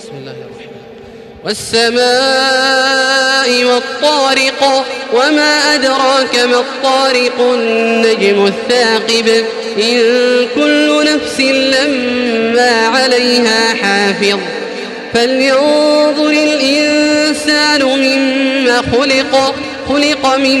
بسم الله الرحمن والسماء والطارق وما أدراك ما الطارق النجم الثاقب. إن كل نفس لما عليها حافظ. فلينظر الإنسان مما خلق. خلق من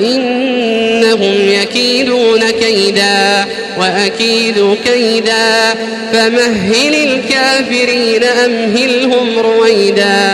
إنهم يكيدون كيدا وأكيد كيدا فمهل الكافرين أمهلهم رويدا